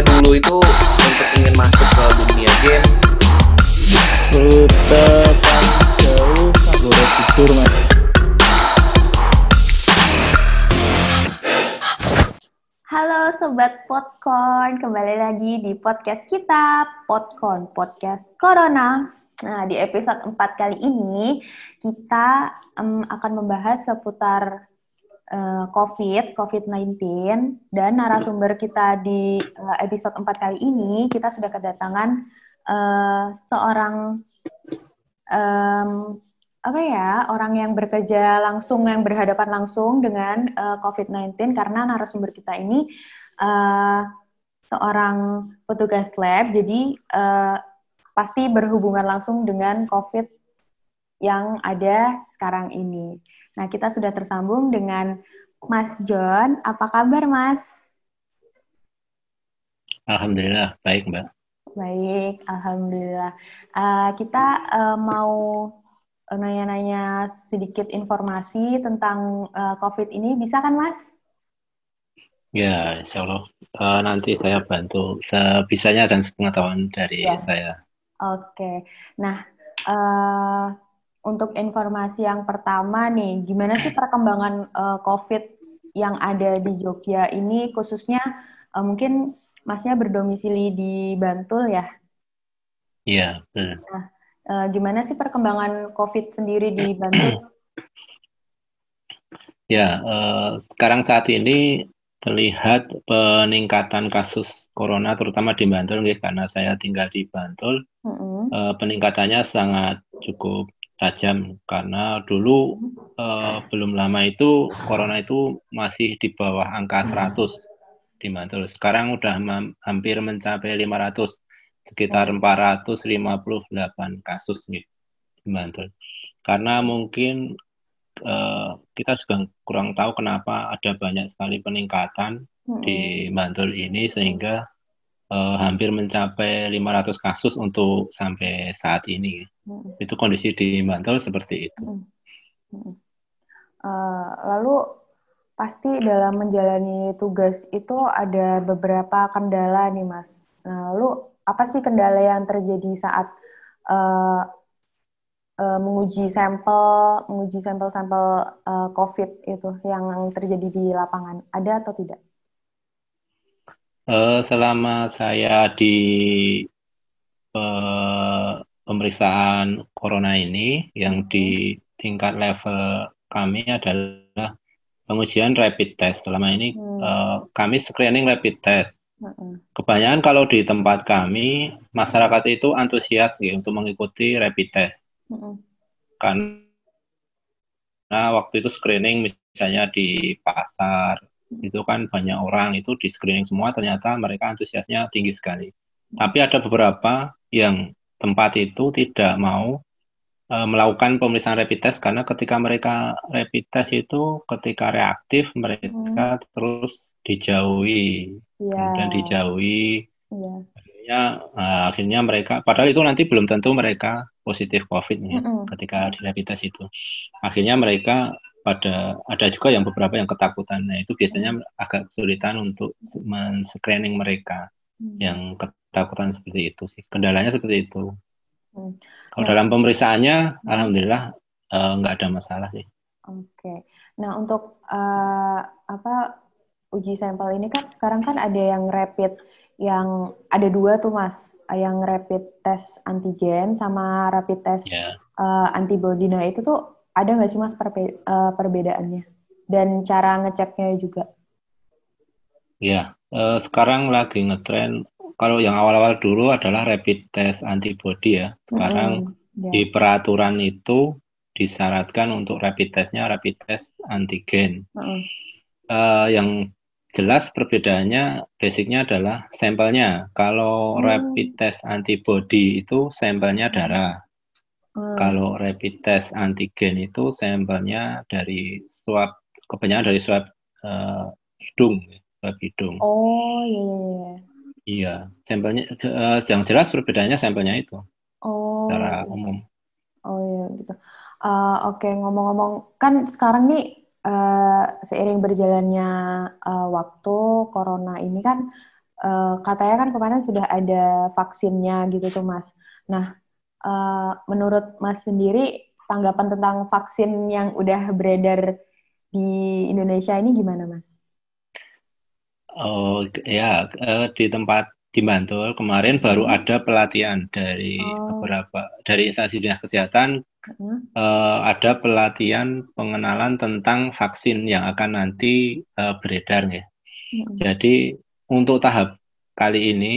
saya dulu itu untuk ingin masuk ke dunia game. Rute paling jauh Borobudur mas. Halo Sobat Popcorn, kembali lagi di podcast kita, Popcorn, Podcast Corona. Nah, di episode 4 kali ini, kita um, akan membahas seputar COVID, COVID-19, dan narasumber kita di uh, episode 4 kali ini, kita sudah kedatangan uh, seorang um, apa ya orang yang bekerja langsung yang berhadapan langsung dengan uh, COVID-19 karena narasumber kita ini uh, seorang petugas lab jadi uh, pasti berhubungan langsung dengan COVID yang ada sekarang ini. Nah kita sudah tersambung dengan Mas John. Apa kabar Mas? Alhamdulillah baik Mbak. Baik, alhamdulillah. Uh, kita uh, mau nanya-nanya sedikit informasi tentang uh, COVID ini, bisa kan, Mas? Ya, insya Allah. Uh, nanti saya bantu sebisanya dan sepengetahuan dari ya. saya. Oke. Nah, uh, untuk informasi yang pertama nih, gimana sih perkembangan uh, COVID yang ada di Jogja ini, khususnya uh, mungkin Masnya berdomisili di Bantul ya? Iya. Nah, Uh, gimana sih perkembangan COVID sendiri di Bantul? Ya, uh, sekarang saat ini terlihat peningkatan kasus corona terutama di Bantul karena saya tinggal di Bantul. Mm -hmm. uh, peningkatannya sangat cukup tajam karena dulu uh, belum lama itu corona itu masih di bawah angka 100 di Bantul. Sekarang udah hampir mencapai 500 sekitar 458 kasus nih di Bantul. Karena mungkin uh, kita juga kurang tahu kenapa ada banyak sekali peningkatan hmm. di Bantul ini sehingga uh, hampir mencapai 500 kasus untuk sampai saat ini. Hmm. Itu kondisi di Bantul seperti itu. Hmm. Hmm. Uh, lalu pasti dalam menjalani tugas itu ada beberapa kendala nih Mas. Nah, lalu apa sih kendala yang terjadi saat uh, uh, menguji sampel, menguji sampel-sampel uh, COVID itu yang terjadi di lapangan? Ada atau tidak? Uh, selama saya di uh, pemeriksaan corona ini, yang di tingkat level kami adalah pengujian rapid test. Selama ini hmm. uh, kami screening rapid test. Kebanyakan kalau di tempat kami masyarakat itu antusias ya, untuk mengikuti rapid test. Mm Karena waktu itu screening misalnya di pasar itu kan banyak orang itu di screening semua ternyata mereka antusiasnya tinggi sekali. Tapi ada beberapa yang tempat itu tidak mau e, melakukan pemeriksaan rapid test karena ketika mereka rapid test itu ketika reaktif mereka hmm. terus dijauhi yeah. kemudian dijauhi yeah. akhirnya uh, akhirnya mereka padahal itu nanti belum tentu mereka positif covid ya mm -hmm. ketika di rapid test itu akhirnya mereka pada ada juga yang beberapa yang ketakutan nah itu biasanya mm. agak kesulitan untuk men-screening mereka mm. yang ketakutan seperti itu sih kendalanya seperti itu mm. kalau nah, dalam pemeriksaannya mm. alhamdulillah uh, nggak ada masalah sih oke okay. nah untuk uh, apa uji sampel ini kan sekarang kan ada yang rapid yang ada dua tuh mas yang rapid test antigen sama rapid test yeah. Ya. uh, antibody nah itu tuh ada nggak sih mas perbe uh, perbedaannya dan cara ngeceknya juga ya uh, sekarang lagi ngetren kalau yang awal-awal dulu adalah rapid test antibody ya sekarang mm -hmm. yeah. di peraturan itu disyaratkan untuk rapid testnya rapid test antigen mm -hmm. uh, yang jelas perbedaannya basicnya adalah sampelnya. Kalau hmm. rapid test antibody itu sampelnya darah. Hmm. Kalau rapid test antigen itu sampelnya dari swab kebanyakan dari swab uh, hidung, swab hidung. Oh iya. iya. Iya. iya sampelnya uh, yang jelas perbedaannya sampelnya itu. Oh. Secara umum. Oh iya gitu. Uh, Oke okay. ngomong-ngomong kan sekarang nih uh, seiring berjalannya uh, waktu corona ini kan uh, katanya kan kemarin sudah ada vaksinnya gitu tuh Mas. Nah, uh, menurut Mas sendiri tanggapan tentang vaksin yang udah beredar di Indonesia ini gimana Mas? Oh ya di tempat di Bantul kemarin baru hmm. ada pelatihan dari oh. beberapa dari instansi dinas kesehatan hmm. uh, ada pelatihan pengenalan tentang vaksin yang akan nanti uh, beredar ya. Hmm. Jadi untuk tahap kali ini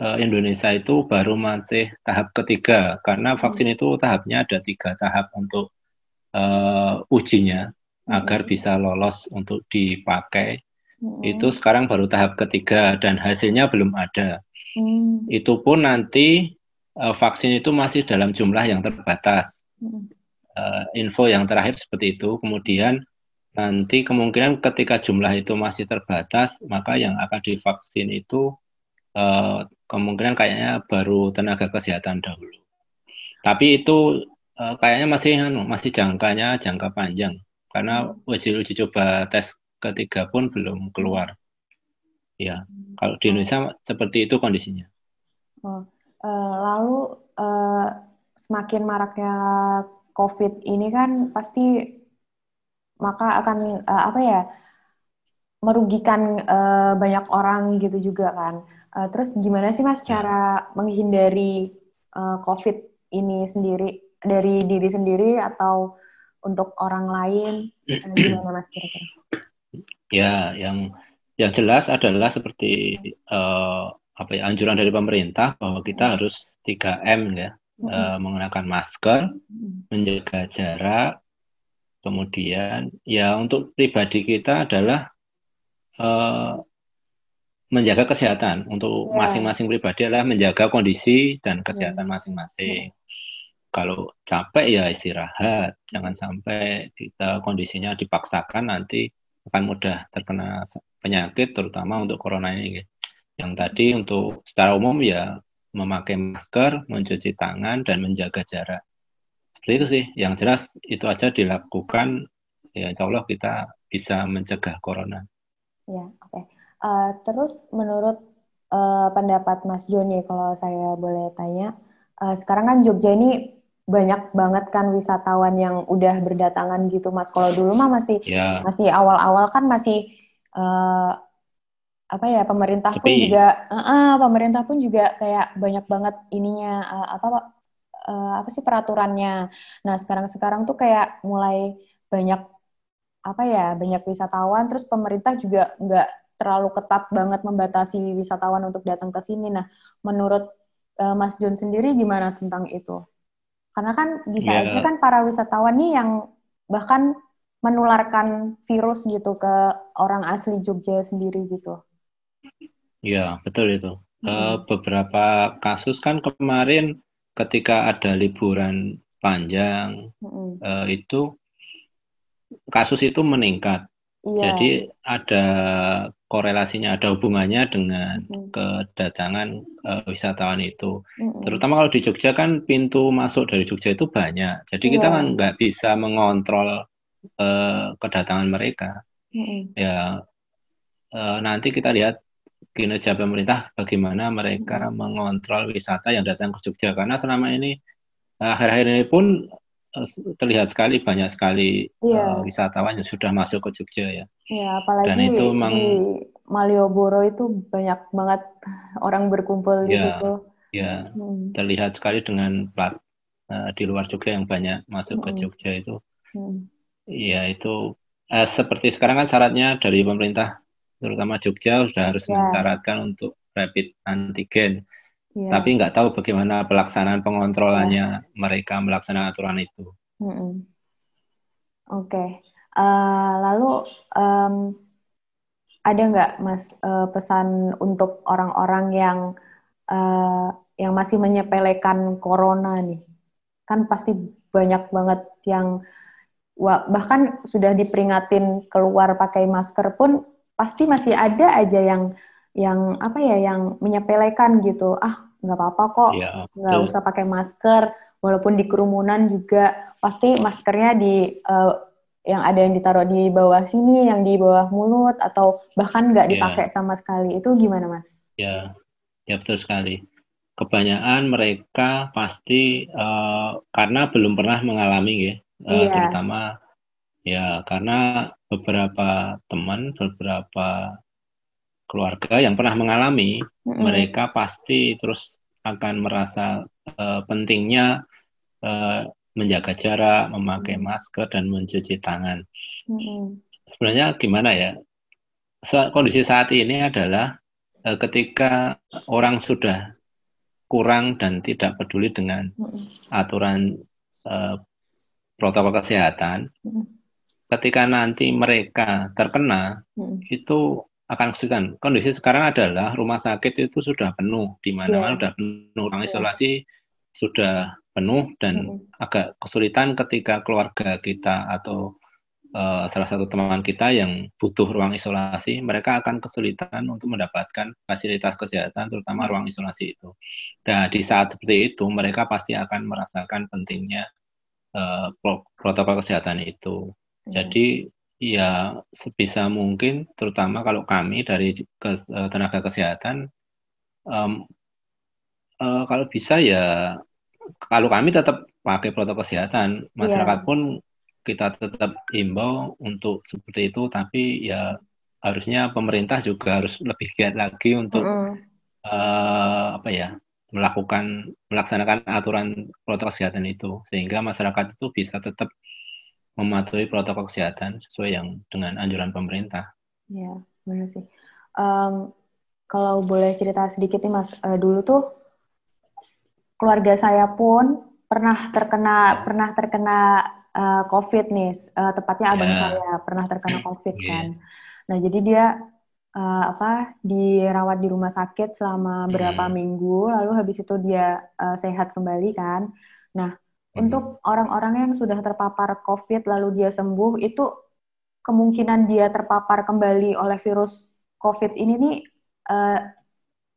uh, Indonesia itu baru masih tahap ketiga karena vaksin itu tahapnya ada tiga tahap untuk uh, ujinya agar bisa lolos untuk dipakai Hmm. Itu sekarang baru tahap ketiga dan hasilnya belum ada. Hmm. Itu pun nanti uh, vaksin itu masih dalam jumlah yang terbatas. Hmm. Uh, info yang terakhir seperti itu. Kemudian nanti kemungkinan ketika jumlah itu masih terbatas, maka yang akan divaksin itu uh, kemungkinan kayaknya baru tenaga kesehatan dahulu. Tapi itu uh, kayaknya masih anu, masih jangkanya jangka panjang karena uji uji coba tes ketiga pun belum keluar. Ya, kalau di Indonesia seperti itu kondisinya. Oh, uh, lalu uh, semakin maraknya COVID ini kan pasti maka akan uh, apa ya merugikan uh, banyak orang gitu juga kan. Uh, terus gimana sih mas ya. cara menghindari uh, COVID ini sendiri dari diri sendiri atau untuk orang lain? Gimana mas kira-kira? Ya, yang yang jelas adalah seperti uh, apa ya anjuran dari pemerintah bahwa kita harus 3M ya, mm-hmm. uh, mengenakan masker, menjaga jarak, kemudian ya untuk pribadi kita adalah uh, menjaga kesehatan untuk yeah. masing-masing pribadi adalah menjaga kondisi dan kesehatan masing-masing. Yeah. Kalau capek ya istirahat, jangan sampai kita kondisinya dipaksakan nanti akan mudah terkena penyakit terutama untuk corona ini. Yang tadi untuk secara umum ya memakai masker, mencuci tangan dan menjaga jarak. Seperti itu sih. Yang jelas itu aja dilakukan ya insya Allah kita bisa mencegah corona. Ya, oke. Okay. Uh, eh, terus menurut uh, pendapat Mas Joni kalau saya boleh tanya, uh, sekarang kan Jogja ini banyak banget kan wisatawan yang udah berdatangan gitu mas. Kalau dulu mah masih yeah. masih awal-awal kan masih uh, apa ya pemerintah Tapi, pun juga uh, uh, pemerintah pun juga kayak banyak banget ininya uh, apa uh, apa sih peraturannya. Nah sekarang sekarang tuh kayak mulai banyak apa ya banyak wisatawan terus pemerintah juga nggak terlalu ketat banget membatasi wisatawan untuk datang ke sini. Nah menurut uh, Mas John sendiri gimana tentang itu? Karena kan bisa yeah. aja kan para wisatawan nih yang bahkan menularkan virus gitu ke orang asli Jogja sendiri gitu. Iya, betul itu. Hmm. Uh, beberapa kasus kan kemarin ketika ada liburan panjang hmm. uh, itu kasus itu meningkat. Iya. Jadi ada korelasinya, ada hubungannya dengan hmm. kedatangan uh, wisatawan itu. Hmm. Terutama kalau di Jogja kan pintu masuk dari Jogja itu banyak. Jadi yeah. kita iya. kan nggak bisa mengontrol uh, kedatangan mereka. Hmm. Ya uh, nanti kita lihat kinerja pemerintah bagaimana mereka hmm. mengontrol wisata yang datang ke Jogja. Karena selama ini akhir-akhir ini pun terlihat sekali banyak sekali yeah. uh, wisatawan yang sudah masuk ke Jogja ya. Iya, apalagi Dan itu memang, di Malioboro itu banyak banget orang berkumpul di ya, situ. Ya, hmm. terlihat sekali dengan plat uh, di luar Jogja yang banyak masuk hmm. ke Jogja itu. Hmm. Iya, itu uh, seperti sekarang kan syaratnya dari pemerintah terutama Jogja sudah harus yeah. mensyaratkan untuk rapid antigen. Yeah. Tapi nggak tahu bagaimana pelaksanaan pengontrolannya yeah. mereka melaksanakan aturan itu. Mm -hmm. Oke, okay. uh, eh, lalu um, ada nggak mas uh, pesan untuk orang-orang yang uh, yang masih menyepelekan corona nih? Kan pasti banyak banget yang bahkan sudah diperingatin keluar pakai masker pun pasti masih ada aja yang yang apa ya yang menyepelekan gitu ah nggak apa-apa kok ya, nggak usah pakai masker walaupun di kerumunan juga pasti maskernya di uh, yang ada yang ditaruh di bawah sini, yang di bawah mulut, atau bahkan nggak Iya. dipakai sama sekali. Itu gimana, Mas? Ya, ya betul sekali. Kebanyakan mereka pasti eh, karena belum pernah mengalami ya, eh, Iya. terutama ya karena beberapa teman, beberapa keluarga yang pernah mengalami, Mm-mm. mereka pasti terus akan merasa eh, pentingnya eh, menjaga jarak, memakai Hmm. masker dan mencuci tangan. Mm-mm. Sebenarnya gimana ya? Kondisi saat ini adalah eh, ketika orang sudah kurang dan tidak peduli dengan Mm-mm. aturan eh, protokol kesehatan, Mm-mm. ketika nanti mereka terkena, Mm-mm. itu akan kesulitan. Kondisi sekarang adalah rumah sakit itu sudah penuh, di mana-mana Iya. sudah penuh, ruang Iya. isolasi sudah penuh dan Mm-mm. agak kesulitan ketika keluarga kita atau eh, salah satu teman kita yang butuh ruang isolasi, mereka akan kesulitan untuk mendapatkan fasilitas kesehatan, terutama ruang isolasi itu. Nah, di saat seperti itu, mereka pasti akan merasakan pentingnya pro- protokol kesehatan itu. Iya. Jadi, ya sebisa mungkin, terutama kalau kami dari ke- eh, tenaga kesehatan, em, eh, kalau bisa ya, kalau kami tetap pakai protokol kesehatan, masyarakat Iya. pun kita tetap himbau untuk seperti itu, tapi ya harusnya pemerintah juga harus lebih giat lagi untuk Mm-mm. eh, apa ya melakukan melaksanakan aturan protokol kesehatan itu sehingga masyarakat itu bisa tetap mematuhi protokol kesehatan sesuai yang dengan anjuran pemerintah. Iya, benar sih. Em, kalau boleh cerita sedikit nih Mas, Eh, dulu tuh keluarga saya pun pernah terkena pernah terkena eh, COVID nih, Eh, tepatnya abang Ya. saya pernah terkena COVID Iya. kan. Nah jadi dia eh, apa dirawat di rumah sakit selama berapa Hmm. minggu, lalu habis itu dia eh, sehat kembali kan. Nah Hmm. untuk orang-orang yang sudah terpapar COVID lalu dia sembuh itu kemungkinan dia terpapar kembali oleh virus COVID ini nih eh,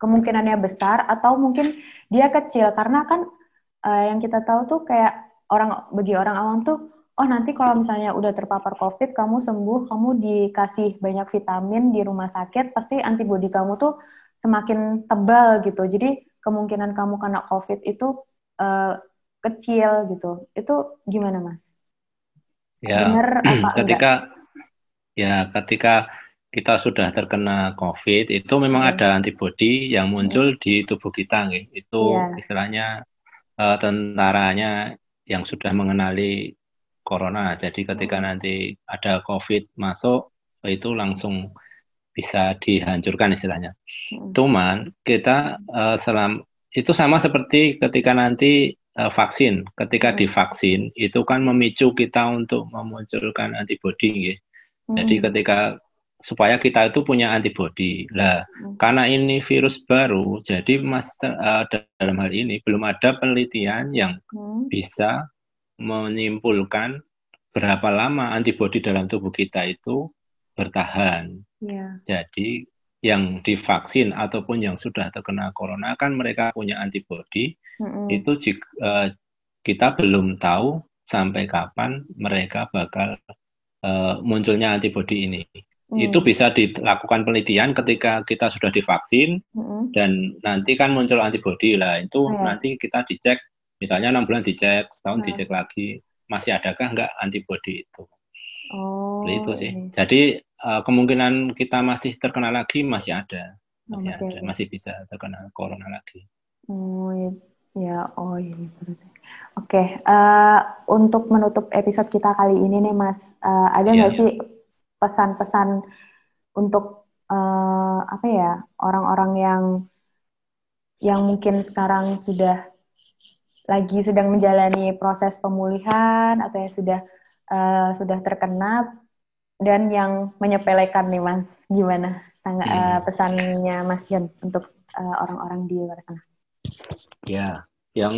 kemungkinannya besar atau mungkin dia kecil karena kan eh, yang kita tahu tuh kayak orang bagi orang awam tuh oh nanti kalau misalnya udah terpapar COVID kamu sembuh kamu dikasih banyak vitamin di rumah sakit pasti antibodi kamu tuh semakin tebal gitu jadi kemungkinan kamu kena COVID itu eh, kecil gitu itu gimana mas? Ya, Bener apa enggak? ketika ya ketika kita sudah terkena COVID itu memang Hmm. ada antibodi yang muncul di tubuh kita, nggih. Itu Iya. istilahnya eh, tentaranya yang sudah mengenali corona. Jadi ketika Hmm. nanti ada COVID masuk itu langsung bisa dihancurkan istilahnya. Mm, Cuman kita eh, selam itu sama seperti ketika nanti vaksin. Ketika Hmm. divaksin itu kan memicu kita untuk memunculkan antibodi, nggih. Jadi mm, ketika supaya kita itu punya antibodi. Lah, Hmm. karena ini virus baru, jadi mas eh, dalam hal ini belum ada penelitian yang bisa menyimpulkan berapa lama antibodi dalam tubuh kita itu bertahan. iya. Jadi yang divaksin ataupun yang sudah terkena corona kan mereka punya antibodi Mm-mm. itu jik- eh, kita belum tahu sampai kapan mereka bakal eh, munculnya antibodi ini. Mm, Itu bisa dilakukan penelitian ketika kita sudah divaksin mm-mm. dan nanti kan muncul antibodi lah itu Iya. nanti kita dicek misalnya enam bulan dicek setahun Iya. dicek lagi masih adakah nggak antibodi itu Oh, itu sih iya. jadi eh, kemungkinan kita masih terkena lagi masih ada Oh, masih masih ada ada. masih bisa terkena corona lagi Oh. Ya, oh iya. berarti. Oke, eh, untuk menutup episode kita kali ini nih, Mas, eh, ada Iya, nggak iya. sih pesan-pesan untuk eh, apa ya orang-orang yang yang mungkin sekarang sudah lagi sedang menjalani proses pemulihan atau yang sudah eh, sudah terkena dan yang menyepelekan nih, Mas, gimana tangga, eh, pesannya Mas Jan untuk eh, orang-orang di luar sana? Ya yang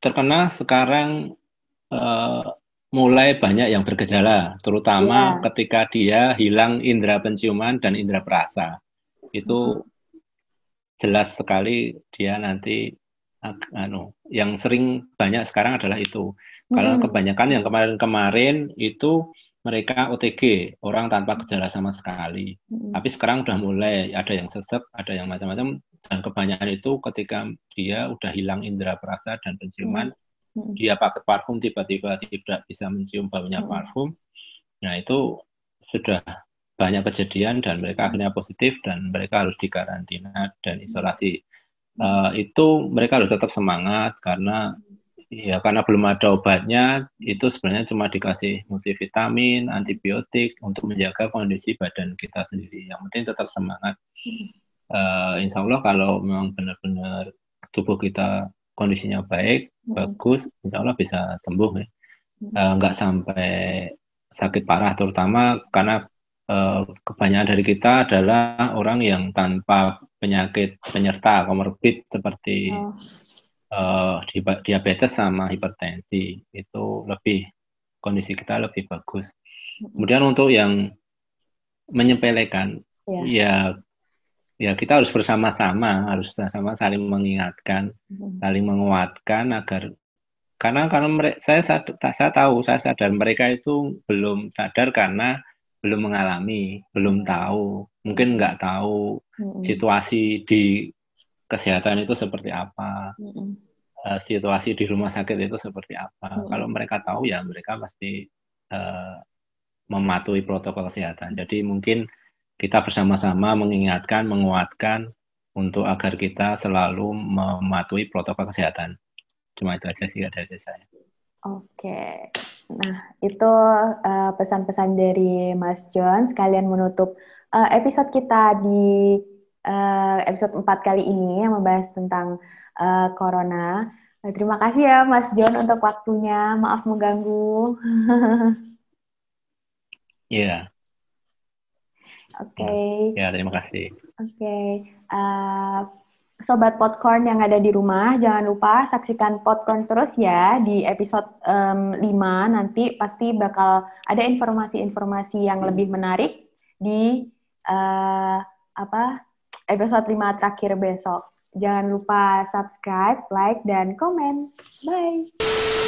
terkena sekarang eh, mulai banyak yang bergejala terutama Iya. ketika dia hilang indera penciuman dan indera perasa itu jelas sekali dia nanti anu yang sering banyak sekarang adalah itu Kalau Mm-mm. kebanyakan yang kemarin-kemarin itu mereka OTG, orang tanpa gejala sama sekali. Mm-mm. Tapi sekarang udah mulai ada yang sesek, ada yang macam-macam dan kebanyakan itu ketika dia udah hilang indera perasa dan penciuman, Mm-mm. dia pakai parfum tiba-tiba tidak bisa mencium baunya Mm. parfum. Nah, itu sudah banyak kejadian dan mereka akhirnya positif dan mereka harus dikarantina dan isolasi. Eh, itu mereka harus tetap semangat karena ya karena belum ada obatnya itu sebenarnya cuma dikasih multivitamin, antibiotik untuk menjaga kondisi badan kita sendiri. Yang penting tetap semangat. Eh, insya Allah kalau memang benar-benar tubuh kita kondisinya baik, Mm-mm. bagus, insya Allah bisa sembuh ya. Mm. Eh, nggak sampai sakit parah, terutama karena eh, kebanyakan dari kita adalah orang yang tanpa penyakit penyerta komorbid seperti Oh. di- diabetes sama hipertensi itu lebih kondisi kita lebih bagus. Kemudian untuk yang menyepelekan, Ya. ya ya kita harus bersama-sama, harus bersama saling mengingatkan, Mm-mm. saling menguatkan agar karena karena mereka saya saya tahu saya sadar mereka itu belum sadar karena belum mengalami, belum tahu, mungkin nggak tahu Mm-mm. situasi di kesehatan itu seperti apa, eh, situasi di rumah sakit itu seperti apa. Kalau mereka tahu ya mereka pasti eh, mematuhi protokol kesehatan. Jadi mungkin kita bersama-sama mengingatkan, menguatkan untuk agar kita selalu mematuhi protokol kesehatan. Cuma itu aja sih dari saya. Oke, nah itu eh, pesan-pesan dari Mas John sekalian menutup eh, episode kita di eh, episode 4 kali ini yang membahas tentang eh, corona. Terima kasih ya Mas John untuk waktunya. Maaf mengganggu. Iya, Oke. ya terima kasih. Oke, eh, sobat popcorn yang ada di rumah, jangan lupa saksikan popcorn terus ya di episode 5 nanti pasti bakal ada informasi-informasi yang lebih menarik di eh, apa episode 5 terakhir besok. Jangan lupa subscribe, like, dan komen. Bye.